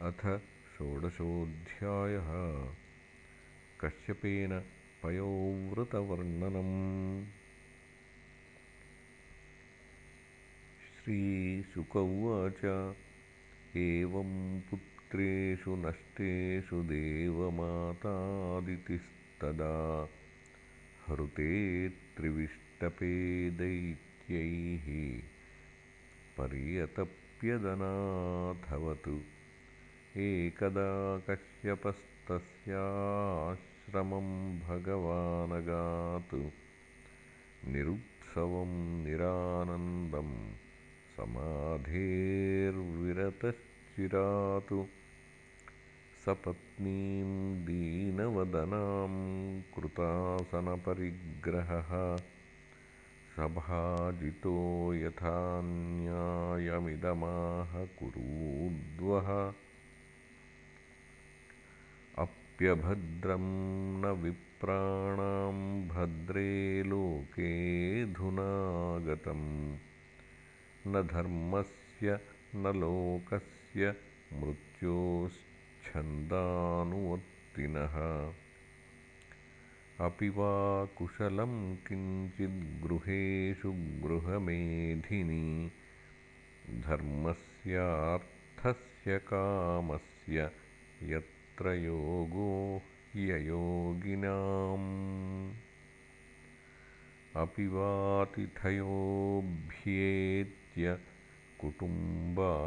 अथ षोडशोऽध्यायः। कश्यपेन पयोवृतवर्णनम्। श्रीशुक उवाच एवं पुत्रेषु नष्टेषु देवमातादितिस्तदा हृते त्रिविष्टपे दैत्यैः पर्यतप्यदनाथवत् एकदा कश्यपस्तस्याश्रमं भगवानगात् निरुत्सवं निरानन्दं समाधेर्विरतश्चिरात् सपत्नीं दीनवदनां कृतासनपरिग्रहः सभाजितो यथा न्यायमिदमाह कुरूद्वः अप्यभद्रं न विप्राणां भद्रे लोकेऽधुनागतं न धर्मस्य न लोकस्य मृत्योश्छन्दानुवर्तिनः। अपि वा कुशलं किञ्चिद्गृहेषु गृहमेधिनि धर्मस्यार्थस्य कामस्य यत्र योगो ह्ययोगिनाम् अपि वातिथयोऽभ्येत्य कुटुम्बासक्तया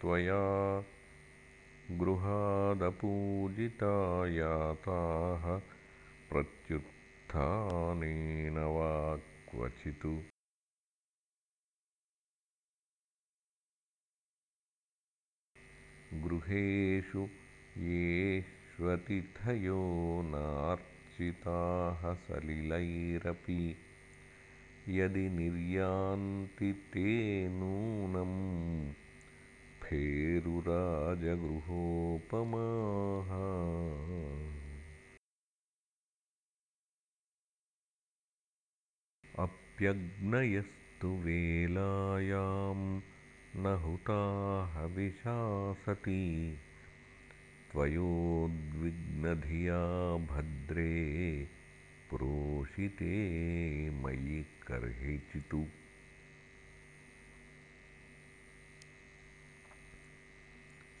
त्वया गृहादपूजिता याताः प्रत्युत्थानेन वा क्वचित् गृहेषु येष्वतिथयो नार्चिताः सलिलैरपि। यदि निर्यान्ति ते नूनं फेरुराजगृहोपमाः। अप्यग्नयस्तु वेलायां न हुताः विशासति त्वयोद्विग्नधिया भद्रे प्रोषिते मयि कर्हिचित्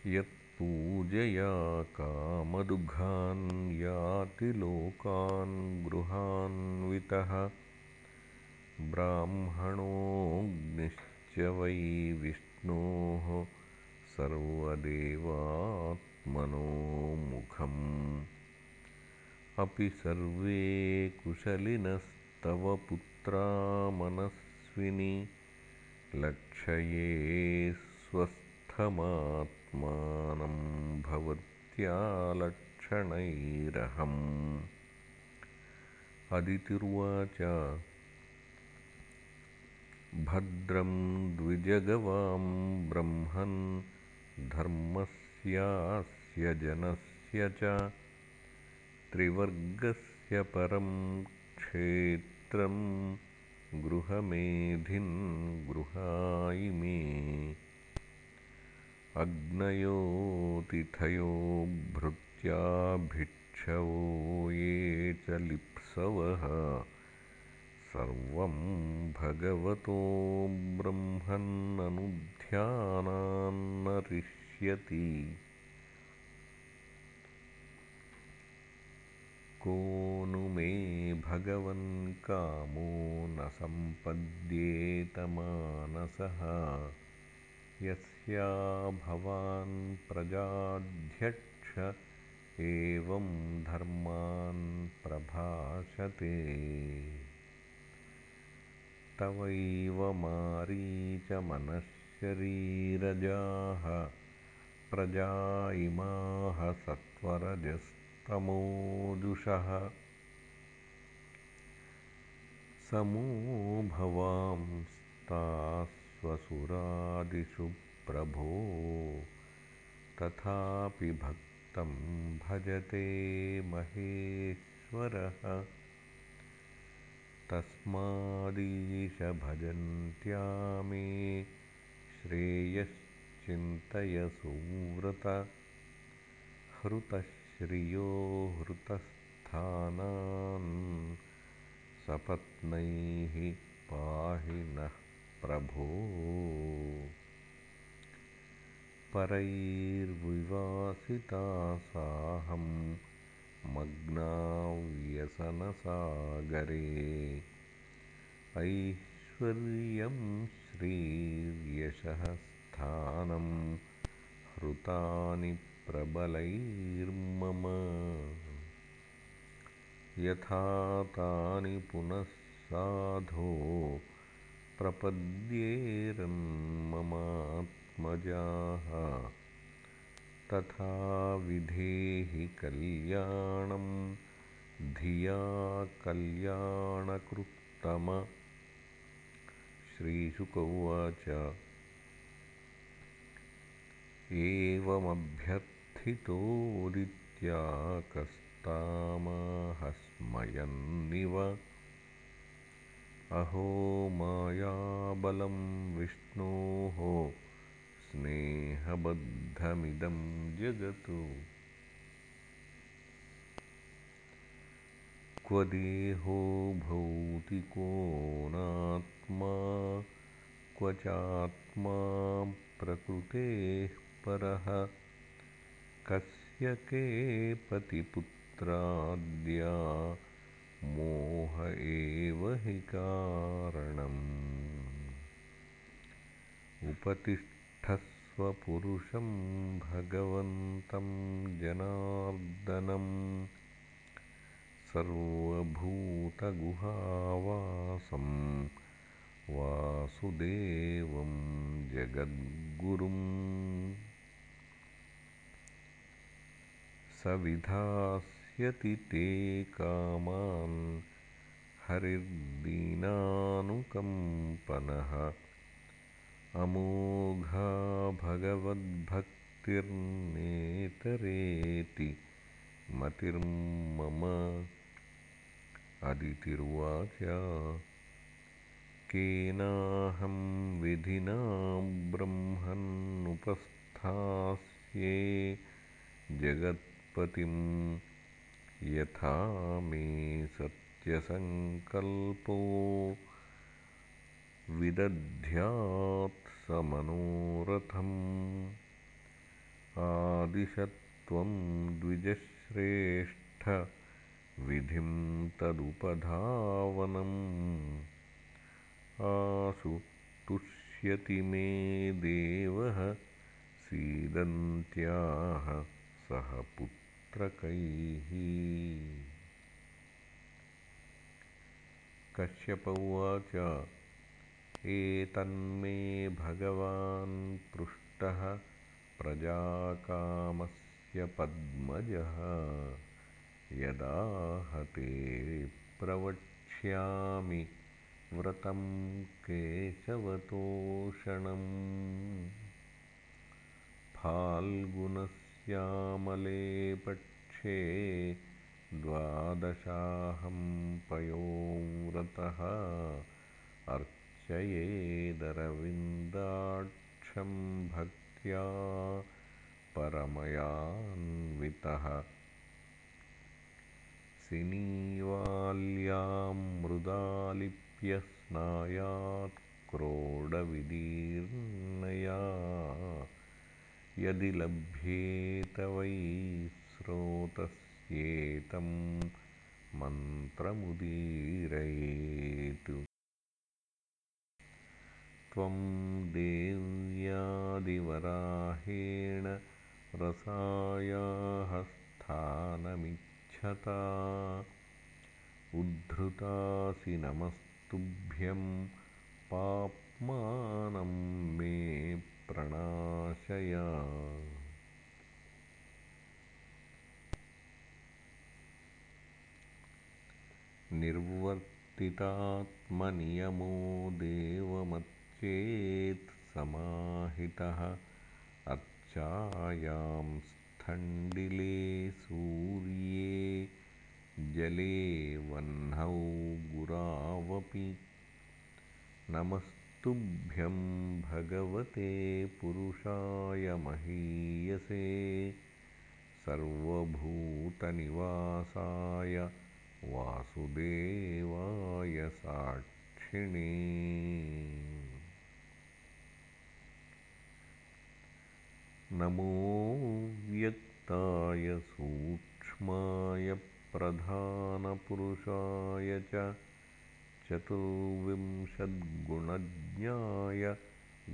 यत्पूजया कामदुघान् याति लोकान् गृहान्वितः ब्राह्मणोऽग्निश्च वै विष्णोः सर्वदेवात्मनो मुखम्। अपि सर्वे कुशलिनस्तव पुत्रा मनस्विनि लक्षये स्वस्थमात्मानं भवत्या लक्षणैरहम् अदितिर्वाच भद्रं द्विजगवां ब्रह्मन् धर्मस्यास्य जनस्य च त्रिवर्गस्य परं क्षेत्रं गृहमेधिन् गृहायिमे अग्नयोतिथयो भृत्या भिक्षवो ये च लिप्सवः सर्वं भगवतो ब्रह्मन्ननुध्यानान्नरिष्यति। को नु मे भगवन्कामो न सम्पद्येतमानसः। यस्या भवान् प्रजाध्यक्ष एवं धर्मान् प्रभाषते तवैव मारीचमनःशरीरजाः प्रजा इमाः सत्त्वरजस्तमोजुषः समूभवांस्तास्वसुरादिषु प्रभो तथापि भक्तं भजते महेश्वरः तस्मादीश भजन्त्या मे श्रेयश्चिरन्तनीयान् चिन्तय सुव्रत हृतश्रियो हृतस्थानान्। सपत्नैः पाहि नः प्रभो। परैर्विवासिता साहं मग्ना व्यसनसागरे। ऐश्वर्यं श्रीर्यशः स्थानं हृतानि प्रबलैर्मम। यथा तानि पुनः साधो प्रपद्येरन्ममात्मजाः तथा विधेहि कल्याणं धिया कल्याणकृत्तम। श्रीशुक उवाच। एवमभ्यर्थितोदित्याकस्तामाहस्मयन्निव अहो मायाबलं विष्णोः स्नेहबद्धमिदं जगत्। क्व देहो भौतिको नात्मा क्व चात्मा प्रकृतेः परः कस्य के पतिपुत्राद्या मोह एव हि कारणम् उपतिष्ठस्वपुरुषं भगवन्तं जनार्दनम् सर्वभूतगुहावासं वासुदेवं जगद्गुरुम् स विधास्यति ते कामान् हरिर्दीनानुकम्पनः अमोघा भगवद्भक्तिर्नेतरेति मतिर्मम अदितिरुवाच केनाहं विधिना ब्रह्मन्नुपस्थास्ये जगत्पतिं यथा मे सत्यसङ्कल्पो विदध्यात्स मनोरथम् आदिशत्वं द्विजश्रेष्ठ विधिं तदुपधावनम्। आसु तुष्यति मे देवः सीदन्त्याः सह पुत्रकैः। कश्यप उवाच एतन्मे भगवान् पृष्टः प्रजाकामस्य पद्मजः। यदाहते प्रवक्ष्यामि व्रतं केशवतोषणम्। फाल्गुनश्यामले पक्षे द्वादशाहं पयोव्रतः अर्चयेदरविन्दाक्षं भक्त्या परमयान्वितः। सिनीवाल्यां मृदालिप्य स्नायात्क्रोडविदीर्णया यदि लभ्येत वै स्रोतस्येतं मन्त्रमुदीरयेत् त्वं देव्यादिवराहेण रसायाः स्थानमिच्छ उद्धृतासि नमस्तुभ्यं पाप्मानं मे प्रणाशय। निर्वर्तितात्मनियमो देवमच्चेत्समाहितः अर्चायां स्थण्डिले सूर्ये जले वह्नौ गुरावपि। नमस्ते नमस्तुभ्यं भगवते पुरुषाय महीयसे सर्वभूतनिवासाय वासुदेवाय साक्षिणे नमो व्यक्ताय सूक्ष्माय प्रधानपुरुषाय च चतुर्विंशद्गुणज्ञाय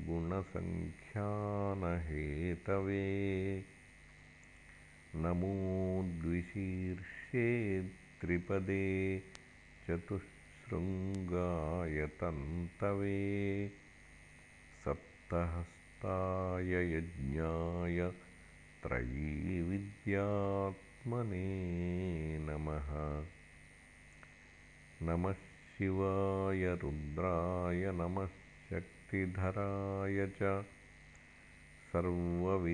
गुणसङ्ख्यानहेतवे नमो द्विशीर्षे त्रिपदे चतुःशृङ्गाय तन्तवे सप्तहस्ताय यज्ञाय त्रयीविद्यात्मने नमः नमः शिवाय रुद्राय नमः शक्तिधराय च सर्वविद्याधिपतये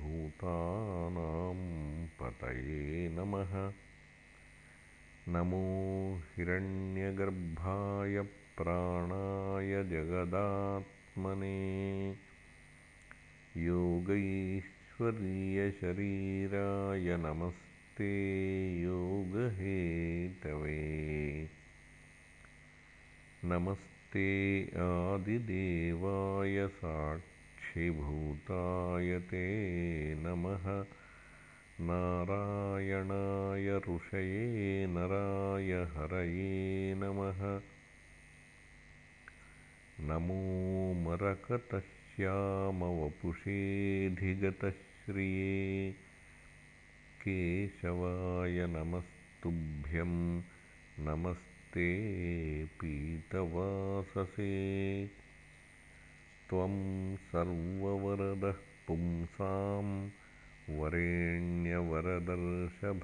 भूतानां पतये नमः नमो हिरण्यगर्भाय प्राणाय जगदात्मने। योगैश्वर्यशरीराय नमस्ते योगहेतवे। नमस्ते आदिदेवाय साक्षिभूताय ते नमः। नारायणाय ऋषये नराय हरये नमः नमो मरकतश्यामवपुषेऽधिगतश्रिये केशवाय नमस्तुभ्यं नमस्ते पीतवाससे। त्वं सर्ववरदः पुंसां वरेण्यवरदर्षभ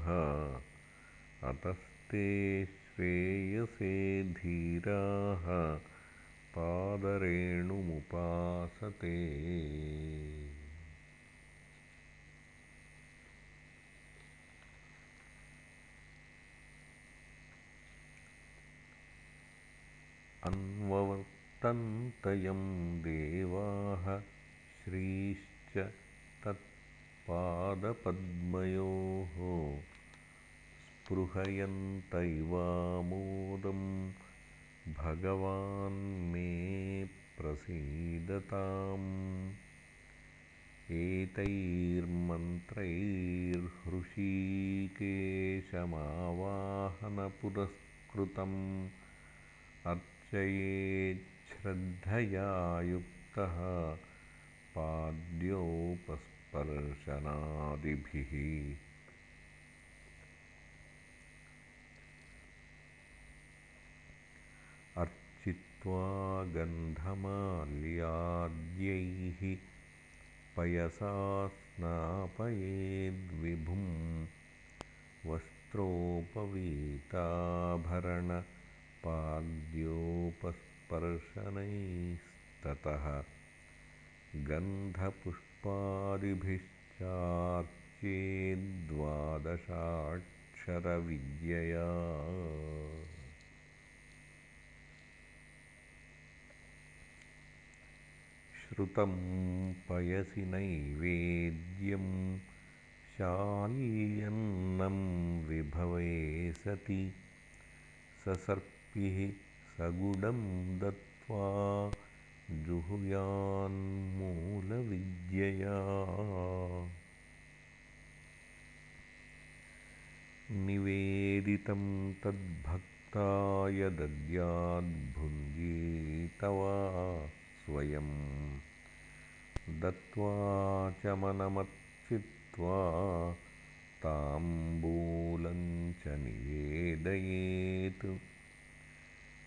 अतस्ते श्रेयसे धीराः पादरेणुमुपासते। अन्ववर्तन्तयं देवाः श्रीश्च तत्पादपद्मयोः स्पृहयन्तैवामोदं भगवान् मे प्रसीदताम्। एतैर्मन्त्रैर्हृषीकेशमावाहनपुरस्कृतम्। अर्चयेच्छ्रद्धया युक्तः पाद्योपस्पर्शनादिभिः गन्धमाल्याद्यैः पयसा स्नापयेद्विभुं वस्त्रोपवीताभरणपाद्योपस्पर्शनैस्ततः गन्धपुष्पादिभिश्चार्चेद्द्वादशाक्षरविद्यया श्रुतं पयसि नैवेद्यं शाल्यन्नं विभवे सति। ससर्पिः सगुडं दत्त्वा जुहुयान्मूलविद्यया। निवेदितं तद्भक्ताय दद्याद्भुञ्जीतवा स्वयं दत्त्वा चमनमर्चित्वा ताम्बूलञ्च निवेदयेत्।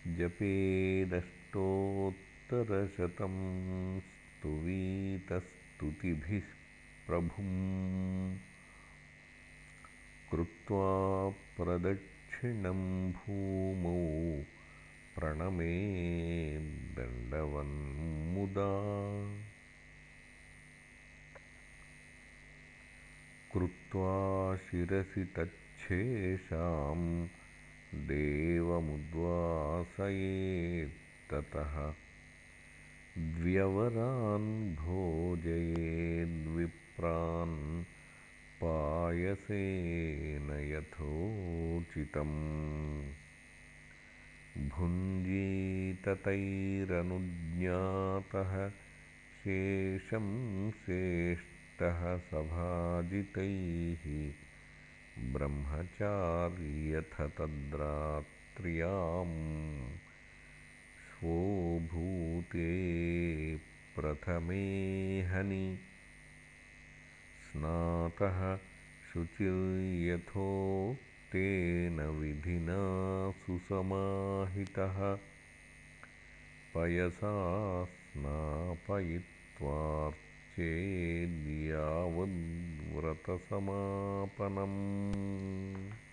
जपेदष्टोत्तरशतं स्तुवीतस्तुतिभिः प्रभुम्। कृत्वा प्रदक्षिणं भूमौ प्रणमेद्दण्डवन्मुदा कृत्वा शिरसि तच्छेषां देवमुद्वासयेत्ततः द्व्यवरान् भोजयेद्विप्रान् पायसेन यथोचितम् भुञ्जीततैरनुज्ञातः शेषं सेष्टः सभाजितैः ब्रह्मचार्यथ तद्रात्र्याम् स्वोभूते प्रथमेहनि स्नातः शुचिर्यथोक्तेन विधिना सुसमाहितः। पयसा स्नापयित्वार्चेद्यावद्व्रतसमापनम्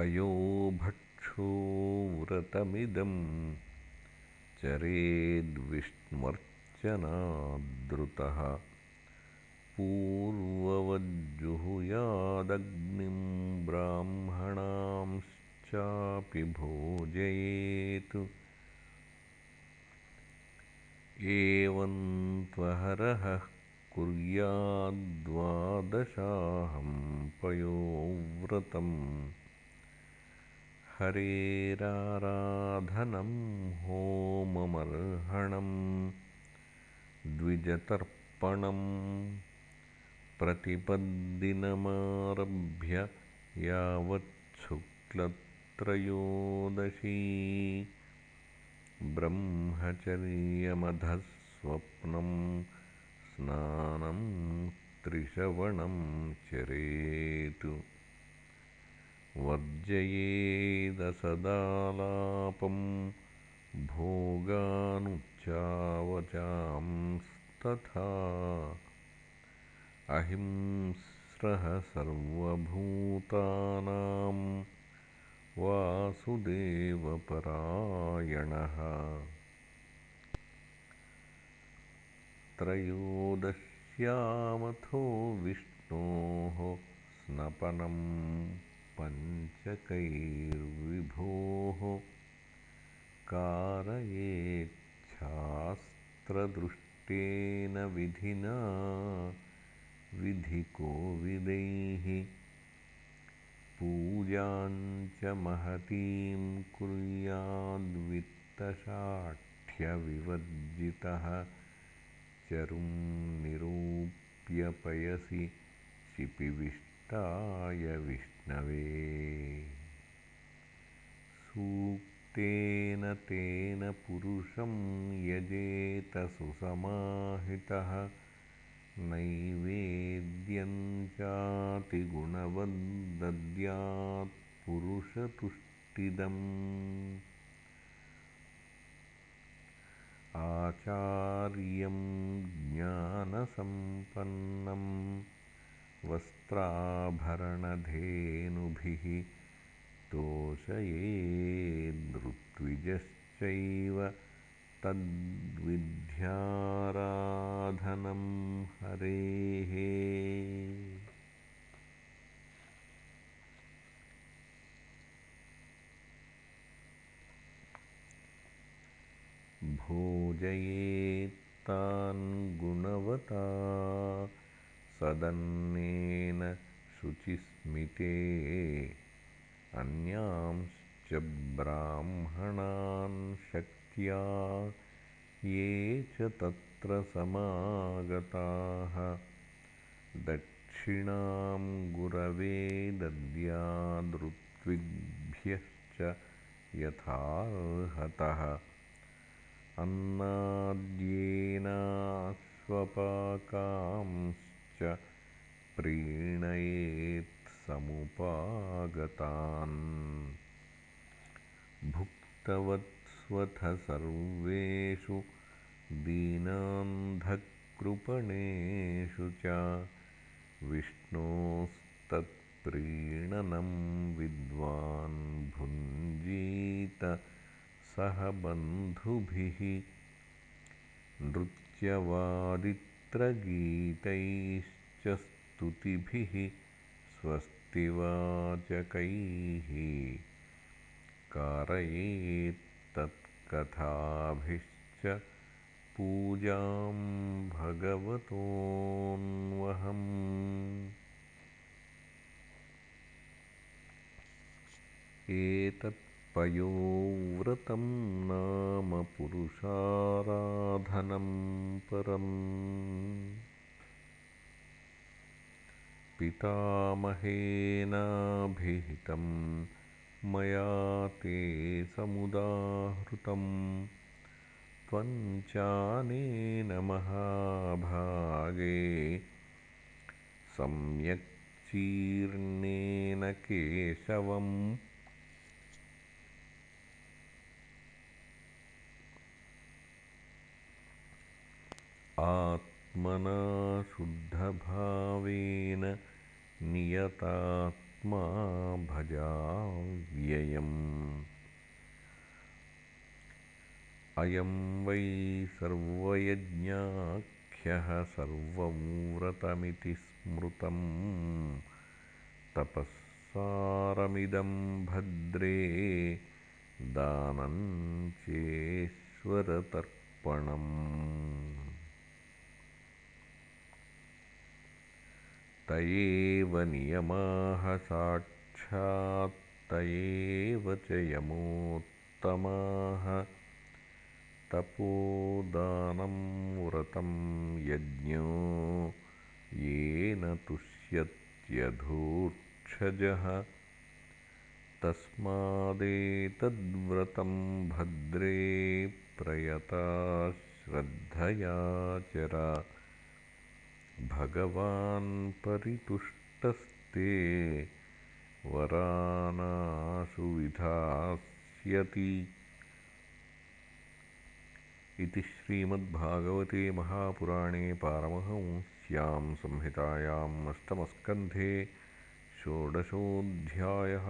पयोभक्षो व्रतमिदं चरेद्विष्ण्वर्चनादृतः पूर्ववज्जुहुयादग्निं ब्राह्मणांश्चापि भोजयेत्। एवं त्वहरः कुर्याद्द्वादशाहं पयोव्रतम् हरेराराधनं होममर्हणं द्विजतर्पणं प्रतिपद्दिनमारभ्य यावच्छुक्लत्रयोदशी ब्रह्मचर्यमधःस्वप्नं स्नानं त्रिशवणं चरेत् वर्जयेदसदालापं भोगानुच्चावचांस्तथा अहिंस्रः सर्वभूतानां वासुदेवपरायणः। त्रयोदश्यामथो विष्णोः स्नपनम् पञ्चकैर्विभोः कारयेच्छास्त्रदृष्टेन विधिना विधिकोविदैः पूजाञ्च महतीं कुर्याद्वित्तशाठ्यविवर्जितः चरुं निरूप्यपयसि शिपिविष्टाय विष्णवे। सूक्तेन तेन पुरुषं यजेत सुसमाहितः। नैवेद्यं चातिगुणवद्दद्यात्पुरुषतुष्टिदम् आचार्यं ज्ञानसम्पन्नं वस्त्राभरणधेनुभिः तोषयेदृत्विजश्चैव तद्विद्याराधनं हरेः भोजयेत्तान् गुणवता सदन्नेन शुचिस्मिते अन्यांश्च ब्राह्मणान् शक्त्या ये च तत्र समागताः। दक्षिणां गुरवे दद्यादृत्विग्भ्यश्च यथार्हतः। अन्नाद्येनाश्वपाकांश्च प्रीणयेत्समुपागतान् भुक्तवत्स्वथ सर्वेषु दीनान्धः कृपणेषु च विष्णोस्तत्प्रीणनं विद्वान् भुञ्जीत सह बन्धुभिः नृत्यवादित्रगीतैश्च स्तुतिभिः स्वस्तिवाचकैः कारयेत्तत्कथाभिश्च पूजां भगवतोऽन्वहम् एतत्पयोव्रतं नाम पुरुषाराधनं परम्। पितामहेनाभिहितं मया ते समुदाहृतम्। त्वञ्चानेन महाभागे सम्यक् केशवम् आत्मना शुद्धभावेन नियतात्मा भजाव्ययम्। अयं वै सर्वयज्ञाख्यः सर्वव्रतमिति स्मृतम्। तपःसारमिदं भद्रे दानञ्चेश्वरतर्पणम् त एव नियमाः साक्षात्त च यमोत्तमाः तपोदानं व्रतं यज्ञो येन तुष्यत्यधोक्षजः तस्मादेतद्व्रतं भद्रे प्रयता श्रद्धयाचर भगवान् परितुष्टस्ते वरानाशु विधास्यति। इति श्रीमद्भागवते महापुराणे पारमहंस्यां संहितायाम् अष्टमस्कन्धे षोडशोऽध्यायः